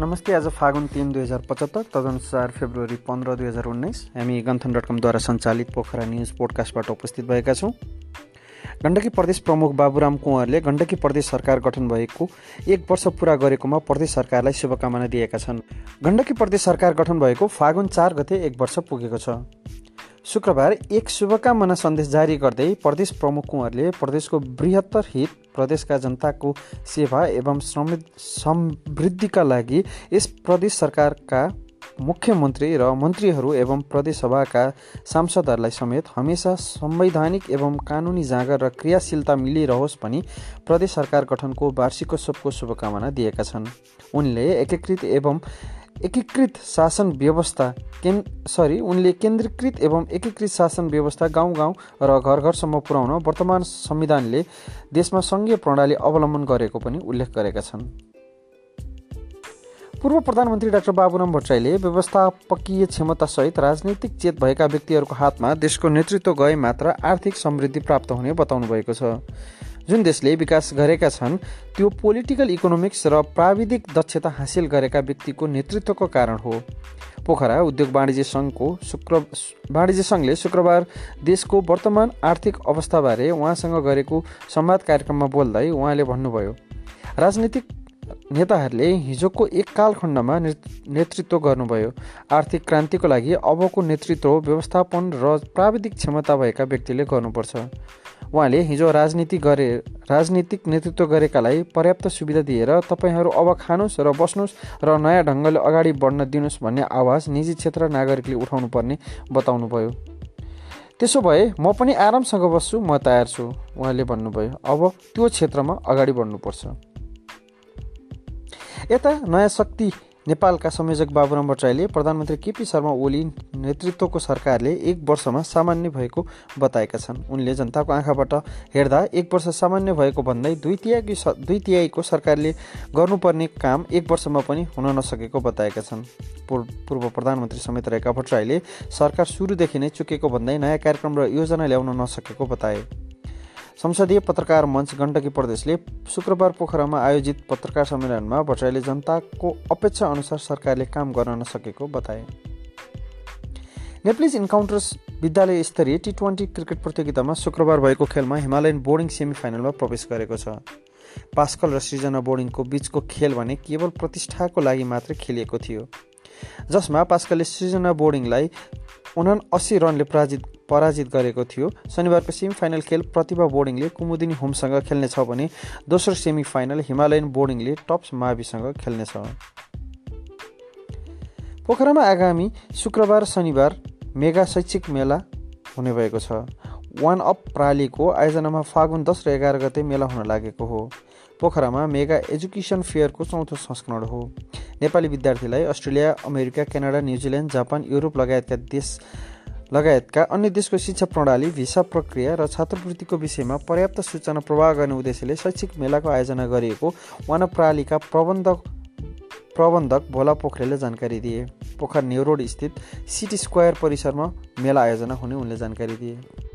नमस्ते आज फागुन तिन दुई हजार पचहत्तर तदनुसार फेब्रुअरी पन्ध्र दुई हजार उन्नाइस। हामी गन्थन डट कमद्वारा सञ्चालित पोखरा न्युज पोडकास्टबाट उपस्थित भएका छौँ। गण्डकी प्रदेश प्रमुख बाबुराम कुँवरले गण्डकी प्रदेश सरकार गठन भएको एक वर्ष पुरा गरेकोमा प्रदेश सरकारलाई शुभकामना दिएका छन्। गण्डकी प्रदेश सरकार गठन भएको फागुन चार गते एक वर्ष पुगेको छ। शुक्रबार एक शुभकामना सन्देश जारी गर्दै प्रदेश प्रमुख कुँवरले प्रदेशको बृहत्तर हित प्रदेशका जनताको सेवा एवं समृद्धिका लागि यस प्रदेश सरकारका मुख्यमन्त्री र मन्त्रीहरू एवं प्रदेशसभाका सांसदहरूलाई समेत हमेसा संवैधानिक एवं कानुनी जाँगर र क्रियाशीलता मिलिरहोस् भनी प्रदेश सरकार गठनको वार्षिकोत्सवको शुभकामना दिएका छन्। उनले एकीकृत एवं एकीकृत शासन व्यवस्था केन् सरी उनले केन्द्रीकृत एवं एकीकृत शासन व्यवस्था गाउँ गाउँ र घर घरसम्म पुर्याउन वर्तमान संविधानले देशमा सङ्घीय प्रणाली अवलम्बन गरेको पनि उल्लेख गरेका छन्। पूर्व प्रधानमन्त्री डाक्टर बाबुराम भट्टराईले व्यवस्थापकीय क्षमतासहित राजनीतिक चेत भएका व्यक्तिहरूको हातमा देशको नेतृत्व गए मात्र आर्थिक समृद्धि प्राप्त हुने बताउनु भएको छ। जुन देशले विकास गरेका छन् त्यो पोलिटिकल इकोनोमिक्स र प्राविधिक दक्षता हासिल गरेका व्यक्तिको नेतृत्वको कारण हो। पोखरा उद्योग वाणिज्य सङ्घको शुक्र वाणिज्य सङ्घले शुक्रबार देशको वर्तमान आर्थिक अवस्थाबारे उहाँसँग गरेको संवाद कार्यक्रममा बोल्दै उहाँले भन्नुभयो राजनीतिक नेताहरूले हिजोको एक कालखण्डमा नेतृत्व गर्नुभयो। आर्थिक क्रान्तिको लागि अबको नेतृत्व व्यवस्थापन र प्राविधिक क्षमता भएका व्यक्तिले गर्नुपर्छ। उहाँले हिजो राजनीति गरे राजनीतिक नेतृत्व गरेकालाई पर्याप्त सुविधा दिएर तपाईँहरू अब खानुहोस् र बस्नुहोस् र नयाँ ढङ्गले अगाडि बढ्न दिनुहोस् भन्ने आवाज निजी क्षेत्र नागरिकले उठाउनु पर्ने बताउनुभयो। त्यसो भए म पनि आरामसँग बस्छु म तयार छु उहाँले भन्नुभयो। अब त्यो क्षेत्रमा अगाडि बढ्नुपर्छ। यता नयाँ शक्ति नेपालका संयोजक बाबुराम भट्टराईले प्रधानमन्त्री केपी शर्मा ओली नेतृत्वको सरकारले एक वर्षमा सामान्य भएको बताएका छन्। उनले जनताको आँखाबाट हेर्दा एक वर्ष सामान्य भएको भन्दै दुई तिहाई दुई तिहाईको सरकारले गर्नुपर्ने काम एक वर्षमा पनि हुन नसकेको बताएका छन्। पूर्व प्रधानमन्त्री समेत रहेका भट्टराईले सरकार सुरुदेखि नै चुकेको भन्दै नयाँ कार्यक्रम र योजना ल्याउन नसकेको बताए। संसदीय पत्रकार मञ्च गण्डकी प्रदेशले शुक्रबार पोखरामा आयोजित पत्रकार सम्मेलनमा भट्टराईले जनताको अपेक्षा अनुसार सरकारले काम गर्न नसकेको बताए। नेप्लिज इन्काउन्टर्स विद्यालय स्तरीय टी ट्वेन्टी क्रिकेट प्रतियोगितामा शुक्रबार भएको खेलमा हिमालयन बोर्डिङ सेमी फाइनलमा प्रवेश गरेको छ। पास्कल र सृजना बोर्डिङको बिचको खेल भने केवल प्रतिष्ठाको लागि मात्रै खेलिएको थियो। जसमा पास्कलले सृजना बोर्डिङलाई उना अस्सी रनले पराजित पराजित गरेको थियो। शनिबारको सेमी फाइनल खेल प्रतिभा बोर्डिङले कुमुदिनी होमसँग खेल्नेछ भने दोस्रो सेमी फाइनल हिमालयन बोर्डिङले टप्स माविसँग खेल्नेछ। पोखरामा आगामी शुक्रबार शनिबार मेगा शैक्षिक मेला हुने भएको छ। वान अप प्रालीको आयोजनामा फागुन दस र एघार गते मेला हुन लागेको हो। पोखरामा मेगा एजुकेसन फेयरको चौथो संस्करण हो। नेपाली विद्यार्थीलाई Australia America Canada New Zealand Japan Europe लगायतका देश लगायतका अन्य देशको शिक्षा प्रणाली भिसा प्रक्रिया र छात्रवृत्तिको विषयमा पर्याप्त सूचना प्रवाह गर्ने उद्देश्यले शैक्षिक मेलाको आयोजना गरिएको वान प्रणालीका प्रबन्धक प्रबन्धक भोला पोखरेलले जानकारी दिए। पोखर न्युरोड स्थित सिटी स्क्वायर परिसरमा मेला आयोजना हुने उनले जानकारी दिए।